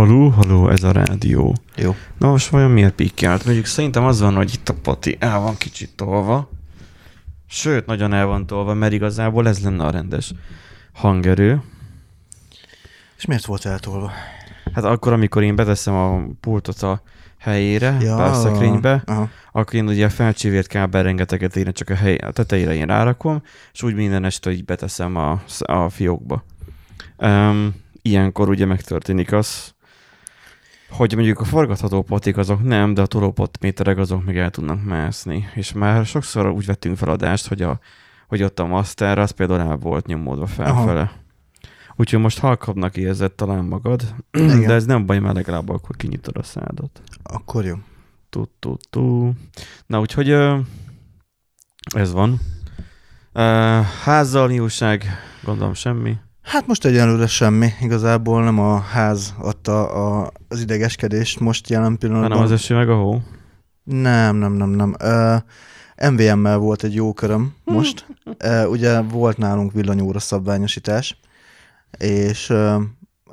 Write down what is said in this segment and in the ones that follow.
Haló, haló, ez a rádió. Jó. Na most vajon miért pikkelt? Mondjuk szerintem az van, hogy itt a pati el van kicsit tolva. Sőt, nagyon el van tolva, mert igazából ez lenne a rendes hangerő. És miért volt eltolva? Hát akkor, amikor én beteszem a pultot a helyére, ja. bárszekrénybe, Aha. akkor én ugye a felcsivért kábel rengeteget én csak a, hely, a tetejére én rárakom, és úgy minden este így beteszem a, a fiókba. Um, ilyenkor ugye megtörténik az, hogy mondjuk a forgatható patik azok nem, de a tolópotméterek azok még el tudnak mászni. És már sokszor úgy vettünk feladást, hogy, a, hogy ott a master az például el volt nyomódva felfele. Aha. Úgyhogy most halkabbnak érzed talán magad, Igen. de ez nem baj, mert legalább akkor kinyitod a szádat. Akkor jó. Tu, tu, tu. Na, úgyhogy ez van. Házzal nyúlság, gondolom semmi. Hát most egyelőre semmi. Igazából nem a ház adta a, az idegeskedést most jelen pillanatban. Hanem az eső meg a hó. Nem, nem, nem, nem. Uh, MVM-mel volt egy jó köröm most. Uh, ugye volt nálunk villanyóra szabványosítás, és uh,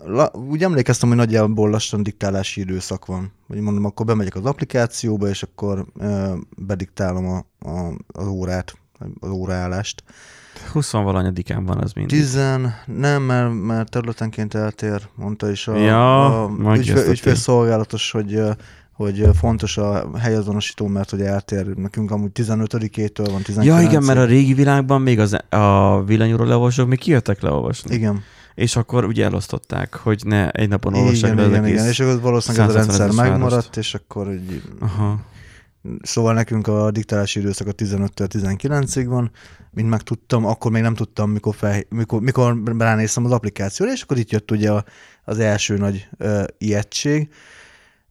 la, úgy emlékeztem, hogy nagyjából lassan diktálási időszak van. Hogy mondom, akkor bemegyek az applikációba, és akkor uh, bediktálom a, a, az órát, az óraállást. 20 valanyadikán van az mindig. Tizen, nem, mert, mert területenként eltér, mondta is a, Ja, a ügyfél, ügyfélszolgálatos, hogy hogy fontos a helyazonosító, mert hogy eltér. Nekünk amúgy 15-től van 19 Ja, igen, mert a régi világban még az, a villanyóról leolvasók még kijöttek leolvasni. Igen, És akkor ugye elosztották, hogy ne egy napon olvassák igen, le igen, igen, és akkor valószínűleg ez a rendszer 170-es megmaradt, várost. és akkor így, Aha. Szóval nekünk a diktálási időszak a 15-től 19-ig van, mint megtudtam, akkor még nem tudtam, mikor, fel, mikor, mikor ránéztem az applikációra, és akkor itt jött ugye a, az első nagy uh, ijegység.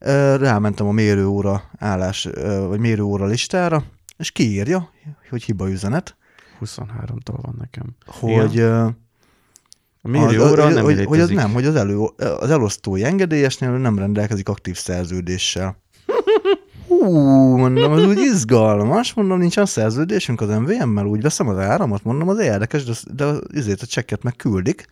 Uh, rámentem a mérőóra állás, uh, vagy mérőóra listára, és kiírja, hogy hiba üzenet, 23-tól van nekem. hogy uh, A mérőóra hogy, nem hogy, hogy az nem, hogy az, elő, az elosztói engedélyesnél nem rendelkezik aktív szerződéssel. Mondom, az úgy izgalmas, mondom, nincsen szerződésünk az MVM-mel, úgy veszem az áramot, mondom, az érdekes, de, de az- izét a csekket meg küldik.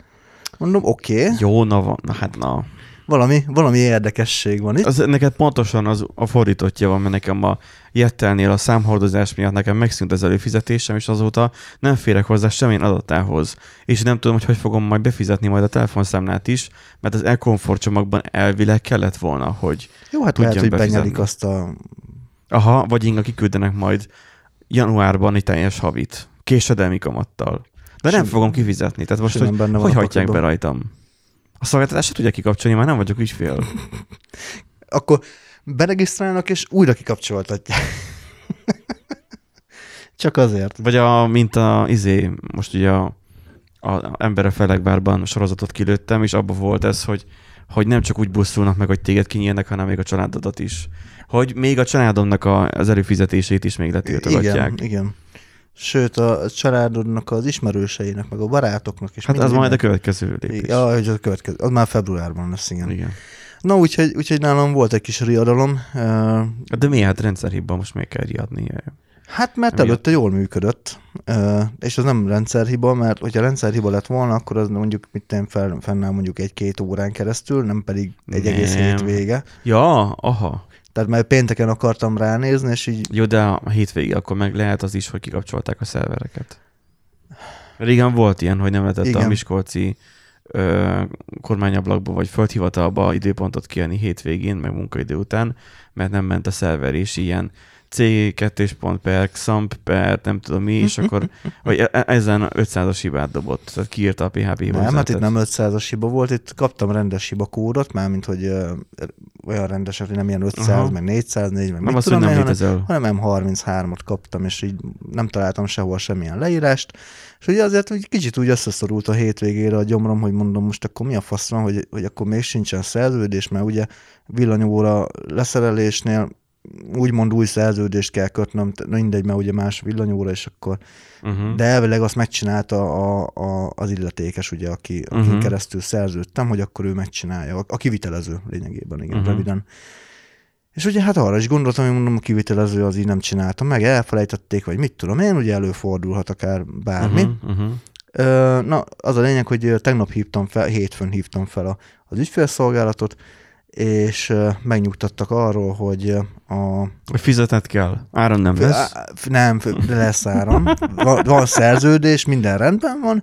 Mondom, oké, okay, Jó, na van, na hát na. valami, valami érdekesség van itt. Az, neked pontosan az, a fordítottja van, mert nekem a Jettelnél a számhordozás miatt nekem megszűnt az előfizetésem, és azóta nem férek hozzá semmilyen adatához. És nem tudom, hogy hogy fogom majd befizetni majd a telefonszámlát is, mert az e-comfort csomagban elvileg kellett volna, hogy Jó, hát lehet, hogy befizetni. benyelik azt a... aha, vagy inga kiküldenek majd januárban egy teljes havit, késedelmi kamattal. De nem Simán. fogom kifizetni, tehát most, hogy, benne hogy hagyják be rajtam? A szolgáltatást se tudja kikapcsolni, már nem vagyok ügyfél. Akkor beregisztrálnak, és újra kikapcsoltatják. Csak azért. Vagy a, mint a izé, most ugye a, a a Felekvárban sorozatot kilőttem, és abban volt ez, hogy, hogy nem csak úgy buszulnak meg, hogy téged kinyírnak, hanem még a családodat is. Hogy még a családomnak a, az előfizetését is még letiltogatják. Igen, igen. Sőt, a családodnak, az ismerőseinek, meg a barátoknak is. Hát az majd a következő lépés. Ja, hogy az a következő. Az már februárban lesz, igen. igen. Na, úgyhogy, úgyhogy nálam volt egy kis riadalom. De mi hát rendszerhibban most még kell riadni. Hát mert Emiatt. előtte jól működött, és az nem rendszerhiba, mert hogyha rendszerhiba lett volna, akkor az mondjuk mit fel, fennáll mondjuk egy-két órán keresztül, nem pedig egy Nem. egész hétvége. Ja, aha. Tehát már pénteken akartam ránézni, és így Jó, de a hétvégig akkor meg lehet az is, hogy kikapcsolták a szervereket. Régen volt ilyen, hogy nem lehetett Igen. a Miskolci ö, kormányablakba vagy földhivatalba időpontot kiadni hétvégén, meg munkaidő után, mert nem ment a szerver, és ilyen C2 per, XAMP per, nem tudom mi, és akkor vagy e- ezen 500-as hibát dobott, tehát kiírta a PHP Nem, hát itt nem 500-as hiba volt, itt kaptam rendes hiba kódot, mármint, hogy ö, olyan rendes, hogy nem ilyen 500, Aha. meg 404, meg Nem mit az, hogy tudom nem hanem, hanem M33-at kaptam, és így nem találtam sehol semmilyen leírást, és ugye azért hogy kicsit úgy összeszorult a hétvégére a gyomrom, hogy mondom, most akkor mi a fasz van, hogy, hogy akkor még sincsen szerződés, mert ugye villanyóra leszerelésnél úgymond új szerződést kell kötnöm, mindegy, mert ugye más villanyóra, és akkor Uh-huh. de elvileg azt megcsinálta a, a, az illetékes, ugye, aki, uh-huh. akin keresztül szerződtem, hogy akkor ő megcsinálja. A, a kivitelező lényegében, igen, uh-huh. röviden. És ugye hát arra is gondoltam, hogy mondom, a kivitelező az így nem csinálta meg, elfelejtették, vagy mit tudom én, ugye előfordulhat akár bármi. Uh-huh. Uh-huh. Ö, na, az a lényeg, hogy tegnap hívtam fel, hétfőn hívtam fel a, az ügyfélszolgálatot, és megnyugtattak arról, hogy a... Hogy fizetett kell. Áron nem lesz. Nem, lesz áram. Van, van szerződés, minden rendben van,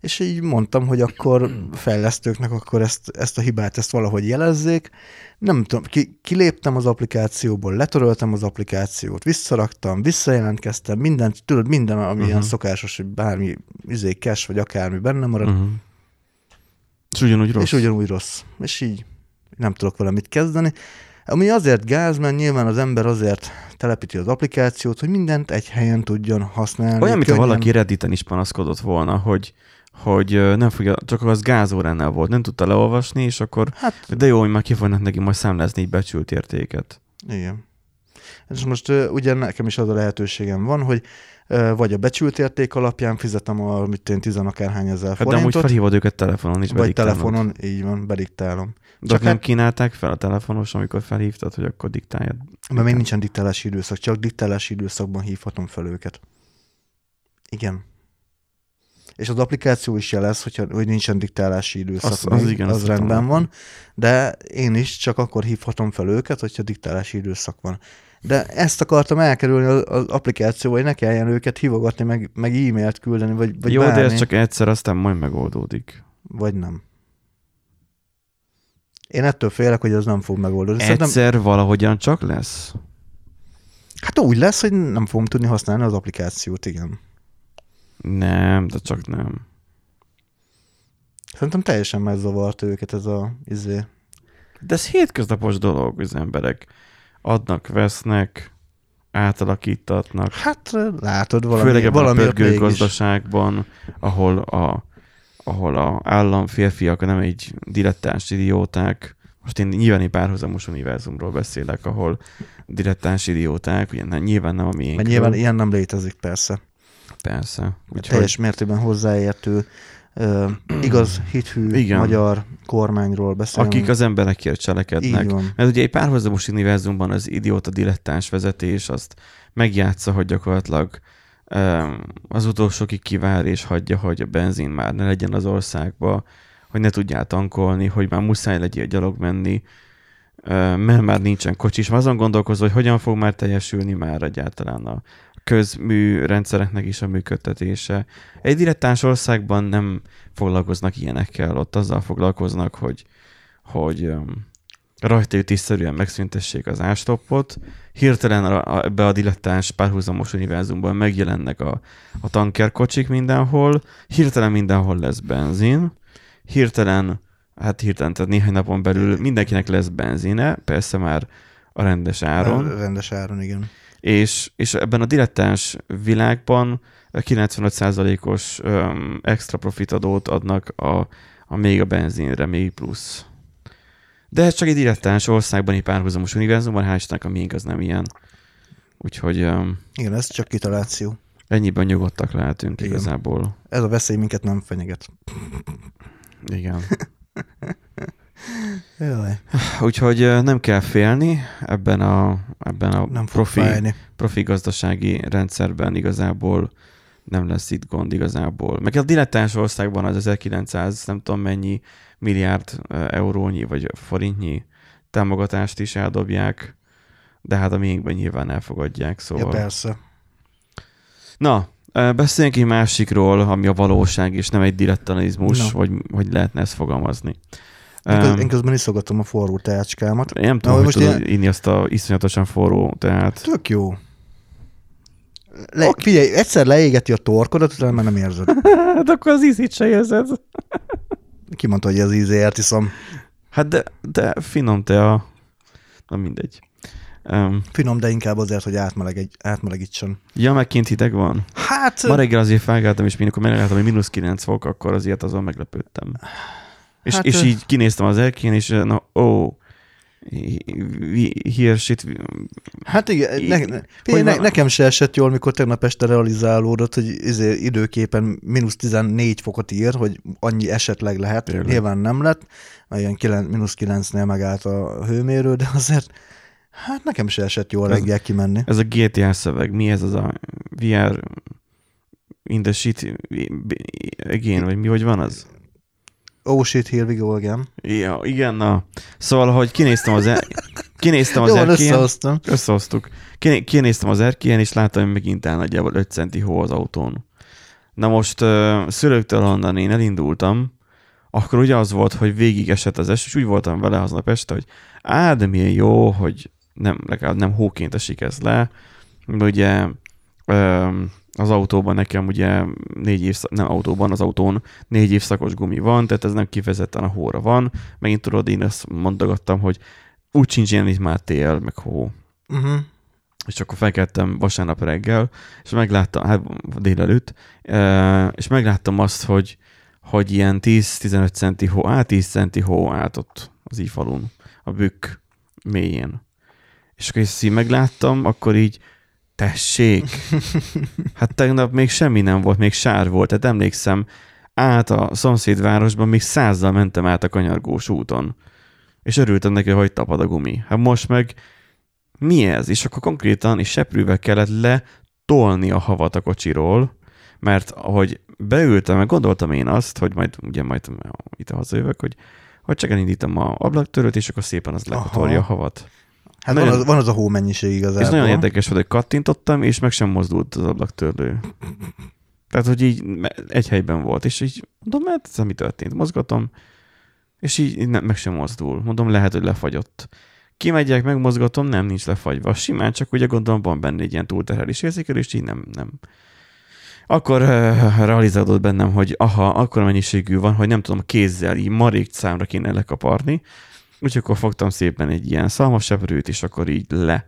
és így mondtam, hogy akkor fejlesztőknek akkor ezt, ezt a hibát, ezt valahogy jelezzék. Nem tudom, ki, kiléptem az applikációból, letöröltem az applikációt, visszaraktam, visszajelentkeztem, mindent, tudod, minden, ami uh-huh. ilyen szokásos, hogy bármi izé, cache, vagy akármi benne marad. Uh-huh. És ugyanúgy rossz. és ugyanúgy rossz. És így nem tudok vele mit kezdeni. Ami azért gáz, mert nyilván az ember azért telepíti az applikációt, hogy mindent egy helyen tudjon használni. Olyan, mintha valaki Redditen is panaszkodott volna, hogy, hogy nem fogja, csak az gázóránál volt, nem tudta leolvasni, és akkor Hát de jó, hogy már ki fognak neki majd számlázni egy becsült értéket. Igen. És most ugye nekem is az a lehetőségem van, hogy vagy a becsült érték alapján fizetem a, mit én, tizenakárhány ezer Hát de amúgy forintot, felhívod őket telefonon is, vagy telefonon, így van, bediktálom. De Csak nem hát- kínálták fel a telefonos, amikor felhívtad, hogy akkor diktáljad. Mert még nincsen diktálási időszak, csak diktálási időszakban hívhatom fel őket. Igen. És az applikáció is jelez, hogyha, hogy nincsen diktálási időszak. Az- az még, igen, az rendben van, de én is csak akkor hívhatom fel őket, hogyha diktálási időszak van. De ezt akartam elkerülni az, az applikációval, hogy ne kelljen őket hívogatni, meg, meg e-mailt küldeni, vagy, vagy Jó, bármi, de ez csak egyszer, aztán majd megoldódik. vagy nem. Én ettől félek, hogy ez nem fog megoldódni. Szerintem, Egyszer valahogyan csak lesz? hát úgy lesz, hogy nem fogom tudni használni az applikációt, igen. Nem, de csak nem. Szerintem teljesen megzavart őket ez a izé. De ez hétköznapos dolog, az emberek adnak, vesznek, átalakítatnak. Hát látod, valami, Főleg ebben valami a ott pörgő mégis. gazdaságban, ahol a, ahol a állam férfiak nem egy dilettáns idióták, most én nyilván egy párhuzamos univerzumról beszélek, ahol dilettáns idióták, ugye nem, nyilván nem a miénk. Nyilván ilyen nem létezik, persze. Persze. Úgyhogy... Úgyhogy Teljes mértékben hozzáértő, igaz, hithű Igen. magyar kormányról beszélünk. akik az emberekért cselekednek. Mert ugye egy párhuzamos univerzumban az idióta dilettáns vezetés azt megjátsza, hogy gyakorlatilag em, az utolsókig kivár és hagyja, hogy a benzin már ne legyen az országba, hogy ne tudjál tankolni, hogy már muszáj legyél gyalog menni, mert már nincsen kocsis. Már azon gondolkozol, hogy hogyan fog már teljesülni már egyáltalán a közmű rendszereknek is a működtetése. Egy dilettáns országban nem foglalkoznak ilyenekkel, ott azzal foglalkoznak, hogy, hogy um, rajtaütésszerűen megszüntessék az ástoppot, hirtelen a, a, ebbe a dilettáns párhuzamos univerzumban megjelennek a, a tankerkocsik mindenhol, hirtelen mindenhol lesz benzin, hirtelen, hát hirtelen, tehát néhány napon belül mindenkinek lesz benzine, persze már a rendes áron, Rendes áron, igen. És, és ebben a dilettáns világban 95%-os um, extra profit adót adnak a, a még a benzinre, még plusz. De ez csak egy dilettáns országban, egy párhuzamos univerzumban, hál' Istennek a miénk az nem ilyen. Úgyhogy um, Igen, ez csak kitaláció. ennyiben nyugodtak lehetünk Igen. igazából. Ez a veszély minket nem fenyeget. Igen. Jaj, Úgyhogy nem kell félni ebben a, ebben a nem profi, fájni. profi gazdasági rendszerben igazából nem lesz itt gond igazából. Meg a dilettáns országban az 1900 nem tudom mennyi milliárd eurónyi vagy forintnyi támogatást is eldobják, de hát a miénkben nyilván elfogadják, Ja, szóval. persze. Na, beszéljünk egy másikról, ami a valóság, és nem egy dilettantizmus, Na. hogy, hogy lehetne ezt fogalmazni. Öm, én közben iszogatom a forró teácskámat. én nem tudom, Na, hogy most tudod inni azt a iszonyatosan forró, tehát Tök jó. Le, okay. Figyelj, egyszer leégeti a torkodat, utána már nem érzed. Hát akkor az ízét se érzed. Ki mondta, hogy az ízéért iszom. Hát de, de finom te a... Na mindegy. Um, Finom, de inkább azért, hogy átmeleg, átmelegítsen. ja, meg kint hideg van. Hát, Ma reggel azért felkeltem, és mikor megláttam, hogy mínusz 9 fok, akkor azért azon meglepődtem. És, Hát, és így kinéztem az erkén, és na, ó, oh, here shit, hát igen, ne, ne, Hogy ne, nekem se esett jól, mikor tegnap este realizálódott, hogy izé, időképen mínusz 14 fokot ír, hogy annyi esetleg lehet. Tényleg. Nyilván nem lett, mert ilyen 9, mínusz 9-nél megállt a hőmérő, de azért hát nekem se esett jól Ez- reggel kimenni. ez a GTA szöveg, mi ez az a VR in the shit again, vagy mi, hogy van az? Oh shit, here we go again. Ja, igen, na. Szóval, hogy kinéztem az, er... kinéztem az Jól erkélyen, összehoztam. összehoztuk. Kiné- Kinéztem az erkélyen, és láttam, hogy megint el nagyjából 5 centi hó az autón. Na most uh, szülőktől onnan én elindultam, akkor ugye az volt, hogy végig esett az eső, és úgy voltam vele aznap este, hogy á, de milyen jó, hogy nem, legalább nem hóként esik ez le. Ugye öm, az autóban nekem ugye négy évszak, nem autóban, az autón négy évszakos gumi van, tehát ez nem kifejezetten a hóra van. Megint tudod, én ezt mondogattam, hogy úgy sincs ilyen itt már tél, meg hó. Uh-huh. És akkor felkeltem vasárnap reggel, és megláttam, hát délelőtt, eh, és megláttam azt, hogy, hogy ilyen 10-15 centi hó, át 10 centi hó állt ott az ifalun, a bükk mélyén. És akkor ezt így megláttam, akkor így, tessék, hát tegnap még semmi nem volt, még sár volt, tehát emlékszem, át a szomszédvárosban még százzal mentem át a kanyargós úton. És örültem neki, hogy tapad a gumi. Hát most meg mi ez? És akkor konkrétan és seprűvel kellett letolni a havat a kocsiról, mert ahogy beültem, meg gondoltam én azt, hogy majd, ugye majd itt hazajövök, hogy, hogy csak elindítom a ablaktörőt, és akkor szépen az lekotorja a havat. Hát Nagyon- van az, van az a hómennyiség igazából. Ez nagyon érdekes volt, hogy kattintottam, és meg sem mozdult az ablaktörlő. Tehát, hogy így egy helyben volt, és így mondom, hát ez mi történt? Mozgatom, és így így nem, meg sem mozdul. Mondom, lehet, hogy lefagyott. Kimegyek, megmozgatom, nem, nincs lefagyva. Simán csak ugye gondolom, van benne egy ilyen túlterhelés érzékelés, így nem, nem. Akkor uh, realizálódott bennem, hogy aha, akkor mennyiségű van, hogy nem tudom, kézzel így marék számra kéne lekaparni, úgyhogy akkor fogtam szépen egy ilyen szalmaseprőt, és akkor így le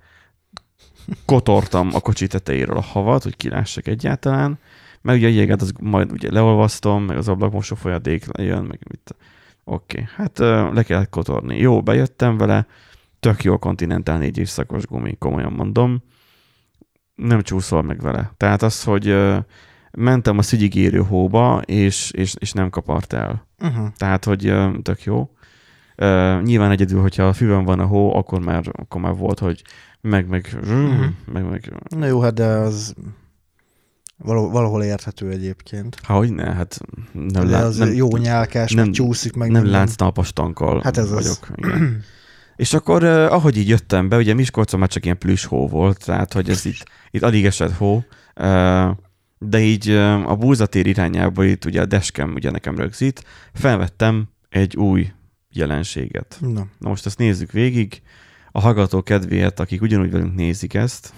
kotortam a kocsi tetejéről a havat, hogy kilássak egyáltalán, meg ugye a jéget az majd ugye leolvasztom, meg az ablakmosó folyadék jön, meg mit. Oké, okay. hát le kellett kotorni. Jó, bejöttem vele, tök jó a Continental négy évszakos gumi, komolyan mondom. Nem csúszol meg vele. Tehát az, hogy mentem a szügyigérő hóba, és, és, és nem kapart el. Uh-huh. Tehát, hogy tök jó. Uh, nyilván egyedül, hogyha a füvön van a hó, akkor már, akkor már volt, hogy meg, meg, Mhm. meg, meg, Na jó, hát de az valahol, valahol érthető egyébként. ha hogy ne, hát nem, De lá, az nem, jó nyálkás, nem- meg csúszik, meg nem minden. lánctalpas tankkal Hát ez az. vagyok. Igen. És akkor, uh, ahogy így jöttem be, ugye Miskolcon már csak ilyen plüss hó volt, tehát, hogy ez itt, itt alig esett hó, uh, de így uh, a búzatér irányába itt ugye a deskem ugye nekem rögzít, felvettem egy új jelenséget. Na, Na most ezt nézzük végig. A hallgató kedvéért, akik ugyanúgy velünk nézik ezt,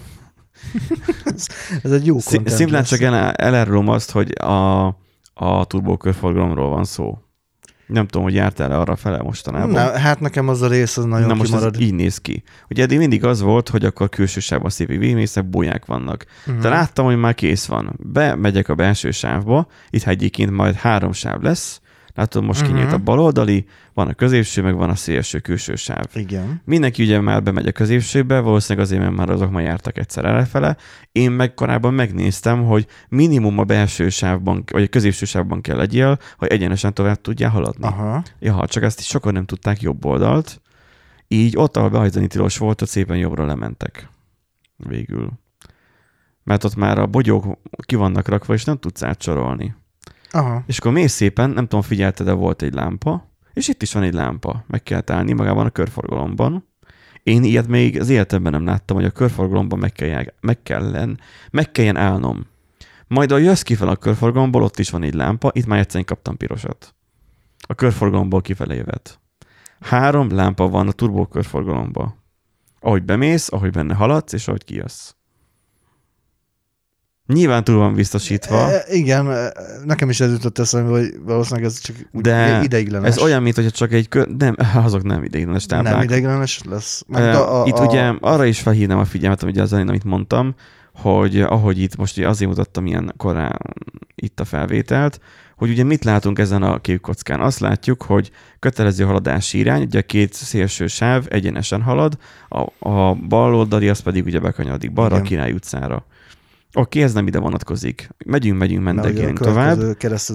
ez egy jó Szim- szimplán csak el, elárulom azt, hogy a, a turbókörforgalomról van szó. Nem tudom, hogy jártál-e arra fele mostanában. Na, hát nekem az a rész az nagyon Na most kimarad. ez így néz ki. Ugye eddig mindig az volt, hogy akkor külső sávban szép végmészek, bóják vannak. Mhm. De láttam, hogy már kész van. Bemegyek a belső sávba, itt egyébként majd három sáv lesz. Látod, most Mhm. kinyílt a baloldali, van a középső, meg van a szélső külső sáv. Igen. Mindenki ugye már bemegy a középsőbe, valószínűleg azért, mert már azok már jártak egyszer errefele. Én meg korábban megnéztem, hogy minimum a belső sávban, vagy a középső sávban kell legyél, hogy egyenesen tovább tudjál haladni. Aha. Ja, csak ezt is sokan nem tudták jobb oldalt. Így ott, ahol behajtani tilos volt, ott szépen jobbra lementek. Végül. Mert ott már a bogyók ki vannak rakva, és nem tudsz átcsorolni. Aha. És akkor mész szépen, nem tudom, figyelted, de volt egy lámpa, és itt is van egy lámpa. Meg kell állni magában a körforgalomban. Én ilyet még az életemben nem láttam, hogy a körforgalomban meg, kell, meg, kellен, meg kelljen állnom. Majd a jössz kifele a körforgalomból, ott is van egy lámpa, itt már egyszerűen kaptam pirosat. A körforgalomból kifele jövet. Három lámpa van a turbó körforgalomba. Ahogy bemész, ahogy benne haladsz, és ahogy kijössz. Nyilván túl van biztosítva. E, igen, e, nekem is ez jutott eszembe, hogy valószínűleg ez csak úgy De ideiglenes. Ez olyan, mint hogyha csak egy kör... Nem, azok nem ideiglenes táblák. Nem ideiglenes lesz. Meg Uh, a, a, itt a, ugye arra is felhívnám a figyelmet, ugye az elején, amit mondtam, hogy ahogy itt most ugye azért mutattam ilyen korán itt a felvételt, hogy ugye mit látunk ezen a képkockán? Azt látjuk, hogy kötelező haladási irány, ugye a két szélső sáv egyenesen halad, a, a bal oldali az pedig ugye bekanyarodik balra Igen. a Király utcára. Oké, ez nem ide vonatkozik. Megyünk, megyünk, a mendegelünk tovább.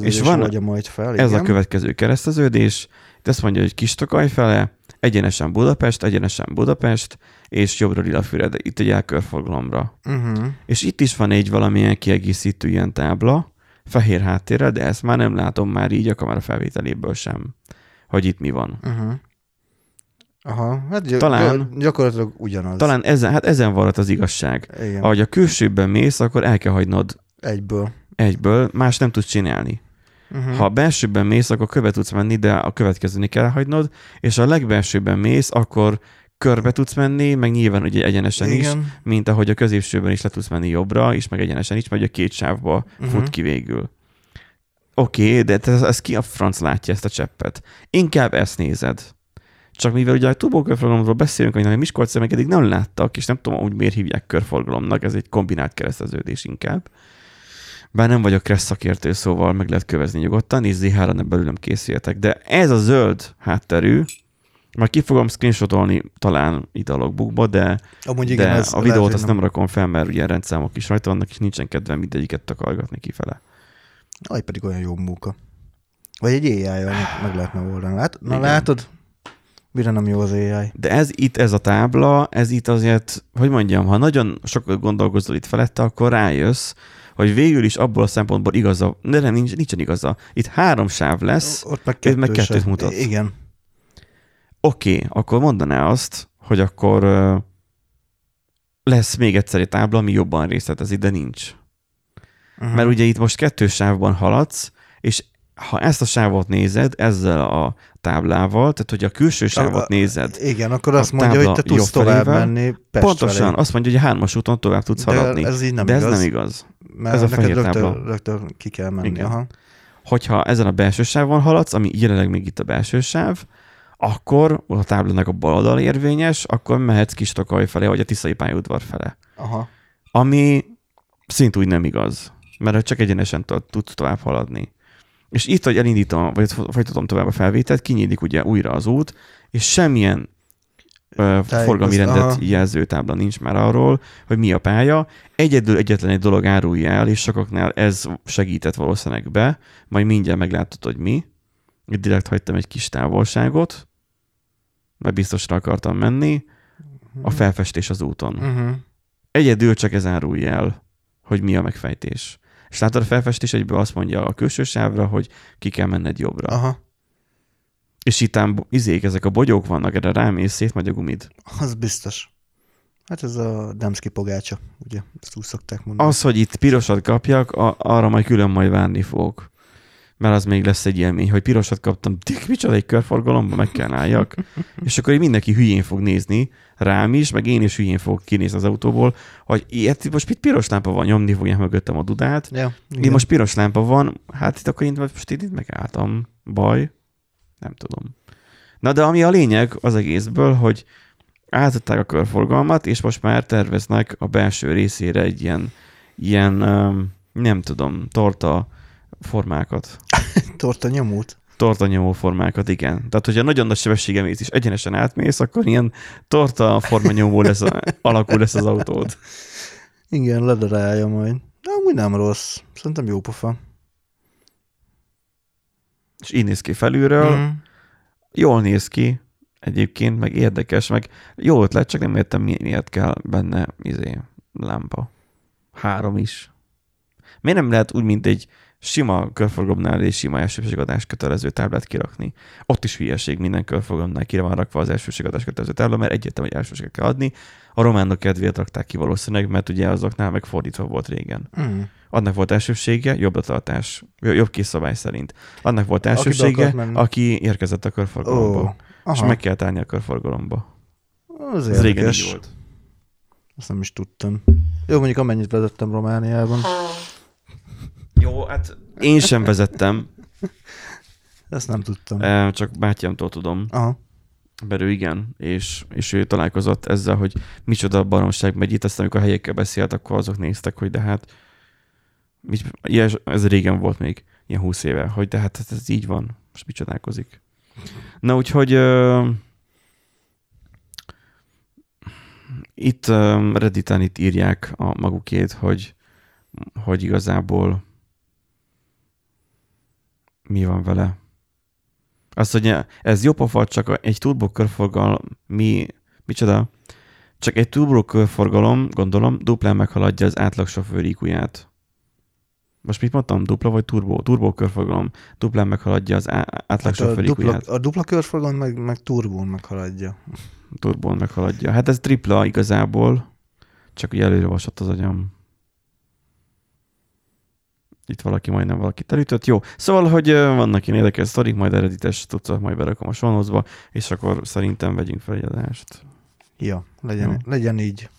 És van- oldja majd fel. Ez igen. a következő kereszteződés. Itt azt mondja, hogy Kistokaj fele, egyenesen Budapest, egyenesen Budapest, és jobbra Lilafüred, itt egy elkörforgalomra. Uh-huh. És itt is van egy valamilyen kiegészítő ilyen tábla, fehér háttérrel, de ezt már nem látom már így a kamera felvételéből sem, hogy itt mi van. Uh-huh. Aha, hát gy- Talán- gy- gyakorlatilag ugyanaz. Talán ezen, hát ezen van az igazság. Igen, Ahogy a külsőben mész, akkor el kell hagynod egyből. egyből, más nem tudsz csinálni. Uh-huh. Ha a belsőben mész, akkor köve tudsz menni, de a következőni kell hagynod, és ha a legbelsőben mész, akkor körbe tudsz menni, meg nyilván ugye egyenesen is, Igen. mint ahogy a középsőben is le tudsz menni jobbra, és meg egyenesen is, vagy a két sávba uh-huh. Fut ki végül. Oké, okay, de ez, ez ki a franc látja ezt a cseppet? Inkább ezt nézed. Csak mivel ugye a turbokörforgalomról beszélünk, hogy Miskolc meg eddig nem láttak, és nem tudom, hogy miért hívják körforgalomnak, ez egy kombinált kereszteződés inkább. Bár nem vagyok kressz szakértő, szóval meg lehet kövezni nyugodtan, és ZH-ra belőlem készüljetek. De ez a zöld hátterű, majd ki fogom screenshotolni talán itt a logbookba, de, Amúgy igen, de a videót lehet, azt hogy nem rakom fel, mert ugye rendszámok is rajta vannak, és nincsen kedvem mindegyiket takargatni kifele. Aj, pedig olyan jó munka. Vagy egy meg, meg lehetne oldani. Lát, na Igen. látod? Mire nem jó az AI? De ez itt, ez a tábla, ez itt azért, hogy mondjam, ha nagyon sokat gondolkozol itt felette, akkor rájössz, hogy végül is abból a szempontból igaza, de nem, nincs, nincsen igaza. Itt három sáv lesz, Ott meg Itt kettő meg kettőt mutat. Igen. oké, okay, akkor mondaná azt, hogy akkor lesz még egyszer egy tábla, ami jobban részletezi, de nincs. Uh-huh. Mert ugye itt most kettős sávban haladsz, és ha ezt a sávot nézed ezzel a táblával, tehát hogy a külső sávot nézed, Igen, akkor azt mondja, hogy te tudsz tovább menni Pest pontosan felé. azt mondja, hogy a hármas úton tovább tudsz De haladni. ez így nem de ez igaz. nem igaz. Mert ez a fehér rögtön, tábla. rögtön ki kell menni. Igen. Aha. Hogyha ezen a belső sávon haladsz, ami jelenleg még itt a belső sáv, akkor a táblának a bal oldal érvényes, akkor mehetsz kis Tokaj felé, vagy a Tiszai pályaudvar fele. Aha. Ami szintúgy nem igaz, mert csak egyenesen tudsz tovább haladni. És itt, hogy elindítom, vagy folytatom tovább a felvételt, kinyílik ugye újra az út, és semmilyen ö, forgalmi rendet aha. jelző tábla nincs már arról, hogy mi a pálya. Egyedül egyetlen egy dolog árulja el, és sokaknál ez segített valószínűleg be, majd mindjárt meglátod, hogy mi. Itt direkt hagytam egy kis távolságot, mert biztosra akartam menni, a felfestés az úton. Uh-huh. Egyedül csak ez árulja el, hogy mi a megfejtés. És látod, a felfestés egyből azt mondja a külső sávra, hogy ki kell menned jobbra. Aha. És itt ám izék, ezek a bogyók vannak, erre rámész, szétmegy a gumid. Az biztos. Hát ez a Demszki pogácsa, ugye? Ezt úgy szokták mondani. Az, hogy itt pirosat kapjak, a, arra majd külön majd várni fogok. Mert az még lesz egy élmény, hogy pirosat kaptam, dik, micsoda egy körforgalomba, meg kell álljak. és akkor így mindenki hülyén fog nézni, rám is, meg én is hülyén fogok kinézni az autóból, hogy ilyet, most itt piros lámpa van, nyomni fogják mögöttem a dudát, Ja, Én most piros lámpa van, hát itt akkor én most itt, megálltam. Baj? Nem tudom. Na de ami a lényeg az egészből, hogy átadták a körforgalmat, és most már terveznek a belső részére egy ilyen, ilyen nem tudom, torta formákat. Torta nyomót. Tortanyomó formákat, igen. Tehát, hogyha nagyon nagy sebességgel mész és egyenesen átmész, akkor ilyen torta formanyomó lesz, a, alakul lesz az autód. Igen, ledarálja majd. De amúgy nem rossz. Szerintem jó pofa. És így néz ki felülről, Mm. jól néz ki, egyébként, meg érdekes, meg jó ötlet, csak nem értem, mi- miért kell benne izé, lámpa. Három is. Miért nem lehet úgy, mint egy sima körforgalomnál és sima elsőségadás kötelező táblát kirakni? Ott is hülyeség, minden körforgalomnál kire van rakva az elsőségadás kötelező tábla, mert egyértelmű, hogy elsőséget kell adni. A románok kedvéért rakták ki valószínűleg, mert ugye azoknál megfordítva volt régen. Mm. Annak volt elsősége, jobb tartás, jobb kiszabály szerint. Annak volt elsősége, aki érkezett a körforgalomba. Ó, És meg kell állni a körforgalomba. Az Ez régen így volt. Azt nem is tudtam. Jó, mondjuk amennyit vezettem Romániában. Jó, hát én sem vezettem, Ezt nem tudtam. csak bátyámtól tudom. Aha. Berő igen, és, és ő találkozott ezzel, hogy micsoda baromság megy itt, aztán amikor a helyekkel beszélt, akkor azok néztek, hogy de hát mit, ilyes, ez régen volt még, ilyen húsz éve, hogy de hát ez így van, most mit csodálkozik. Na úgyhogy uh, itt uh, Redditen itt írják a magukét, hogy, hogy igazából mi van vele. Azt, hogy ez jó pofa, csak egy turbo körforgalom, mi, micsoda? Csak egy turbo körforgalom, gondolom, duplán meghaladja az átlag sofőr IQ-ját. Most mit mondtam? Dupla vagy turbo? Turbo körforgalom. Duplán meghaladja az á- átlag Hát a, dupla, a dupla körforgalom meg, meg turbón meghaladja. Turbón meghaladja. Hát ez tripla igazából, csak ugye előre vasott az agyam. Itt valaki majdnem valakit elütött. Jó. Szóval, hogy vannak ilyen érdekes sztorik, majd eredetes tudszak, majd berakom a sonozba, és akkor szerintem vegyünk fel egy adást. Ja, legyen, Jó. legyen így.